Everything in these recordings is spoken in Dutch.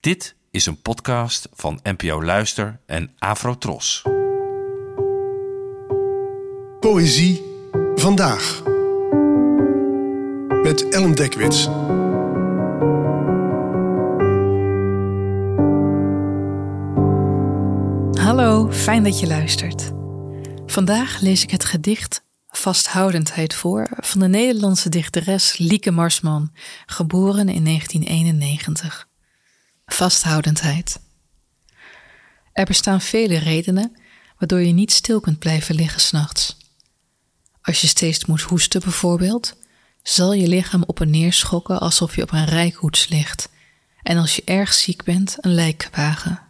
Dit is een podcast van NPO Luister en Afrotros. Poëzie vandaag. Met Ellen Dekwits. Hallo, fijn dat je luistert. Vandaag lees ik het gedicht Vasthoudendheid voor van de Nederlandse dichteres Lieke Marsman, geboren in 1991. Vasthoudendheid. Er bestaan vele redenen waardoor je niet stil kunt blijven liggen s'nachts. Als je steeds moet hoesten bijvoorbeeld, zal je lichaam op en neer schokken alsof je op een rijkoets ligt en als je erg ziek bent een lijk wagen.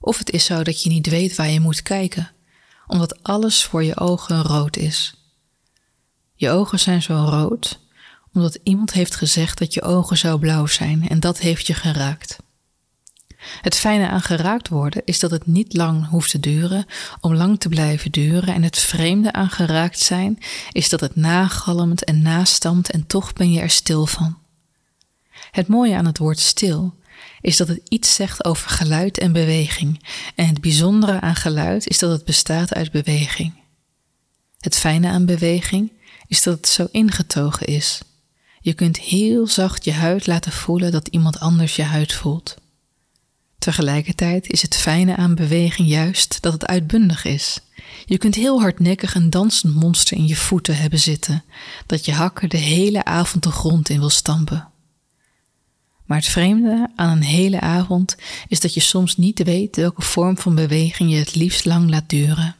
Of het is zo dat je niet weet waar je moet kijken, omdat alles voor je ogen rood is. Je ogen zijn zo rood omdat iemand heeft gezegd dat je ogen zo blauw zijn en dat heeft je geraakt. Het fijne aan geraakt worden is dat het niet lang hoeft te duren om lang te blijven duren en het vreemde aan geraakt zijn is dat het nagalmt en nastamt en toch ben je er stil van. Het mooie aan het woord stil is dat het iets zegt over geluid en beweging en het bijzondere aan geluid is dat het bestaat uit beweging. Het fijne aan beweging is dat het zo ingetogen is. Je kunt heel zacht je huid laten voelen dat iemand anders je huid voelt. Tegelijkertijd is het fijne aan beweging juist dat het uitbundig is. Je kunt heel hardnekkig een dansend monster in je voeten hebben zitten, dat je hakken de hele avond de grond in wil stampen. Maar het vreemde aan een hele avond is dat je soms niet weet welke vorm van beweging je het liefst lang laat duren.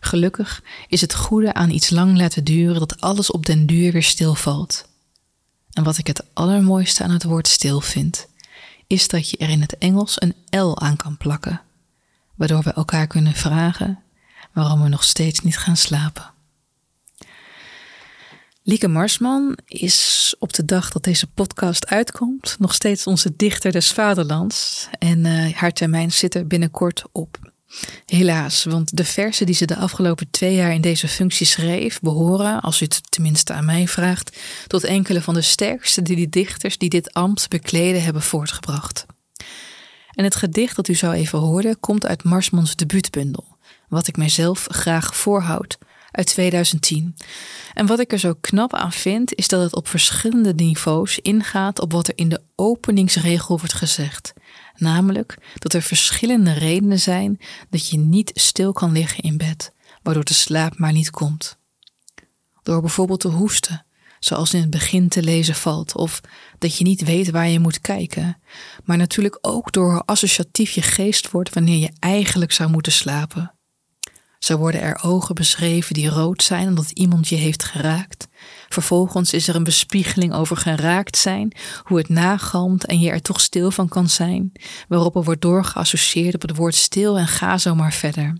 Gelukkig is het goede aan iets lang laten duren dat alles op den duur weer stilvalt. En wat ik het allermooiste aan het woord stil vind, is dat je er in het Engels een L aan kan plakken, waardoor we elkaar kunnen vragen waarom we nog steeds niet gaan slapen. Lieke Marsman is op de dag dat deze podcast uitkomt nog steeds onze dichter des vaderlands en uh, haar termijn zit er binnenkort op. Helaas, want de versen die ze de afgelopen twee jaar in deze functie schreef, behoren, als u het tenminste aan mij vraagt, tot enkele van de sterkste die die dichters die dit ambt bekleden hebben voortgebracht. En het gedicht dat u zo even hoorde, komt uit Marsmans debuutbundel, wat ik mijzelf graag voorhoud, uit 2010. En wat ik er zo knap aan vind, is dat het op verschillende niveaus ingaat op wat er in de openingsregel wordt gezegd. Namelijk dat er verschillende redenen zijn dat je niet stil kan liggen in bed, waardoor de slaap maar niet komt. Door bijvoorbeeld te hoesten, zoals in het begin te lezen valt, of dat je niet weet waar je moet kijken, maar natuurlijk ook door hoe associatief je geest wordt wanneer je eigenlijk zou moeten slapen. Zo worden er ogen beschreven die rood zijn omdat iemand je heeft geraakt. Vervolgens is er een bespiegeling over geraakt zijn, hoe het nagalmt en je er toch stil van kan zijn, waarop er wordt doorgeassocieerd op het woord stil en ga zo maar verder.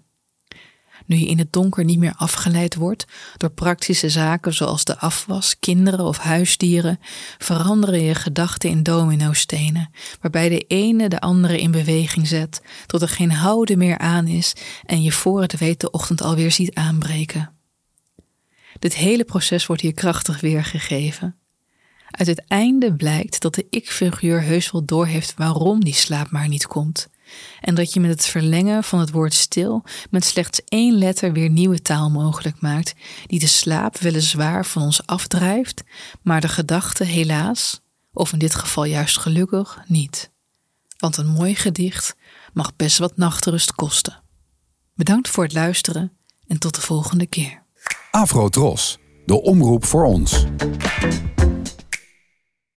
Nu je in het donker niet meer afgeleid wordt door praktische zaken zoals de afwas, kinderen of huisdieren, veranderen je gedachten in dominostenen, waarbij de ene de andere in beweging zet, tot er geen houden meer aan is en je voor het weet de ochtend alweer ziet aanbreken. Dit hele proces wordt hier krachtig weergegeven. Uit het einde blijkt dat de ik-figuur heus wel doorheeft waarom die slaap maar niet komt en dat je met het verlengen van het woord stil met slechts één letter weer nieuwe taal mogelijk maakt, die de slaap weliswaar van ons afdrijft, maar de gedachte helaas, of in dit geval juist gelukkig, niet. Want een mooi gedicht mag best wat nachtrust kosten. Bedankt voor het luisteren en tot de volgende keer. Afro Tros, de omroep voor ons.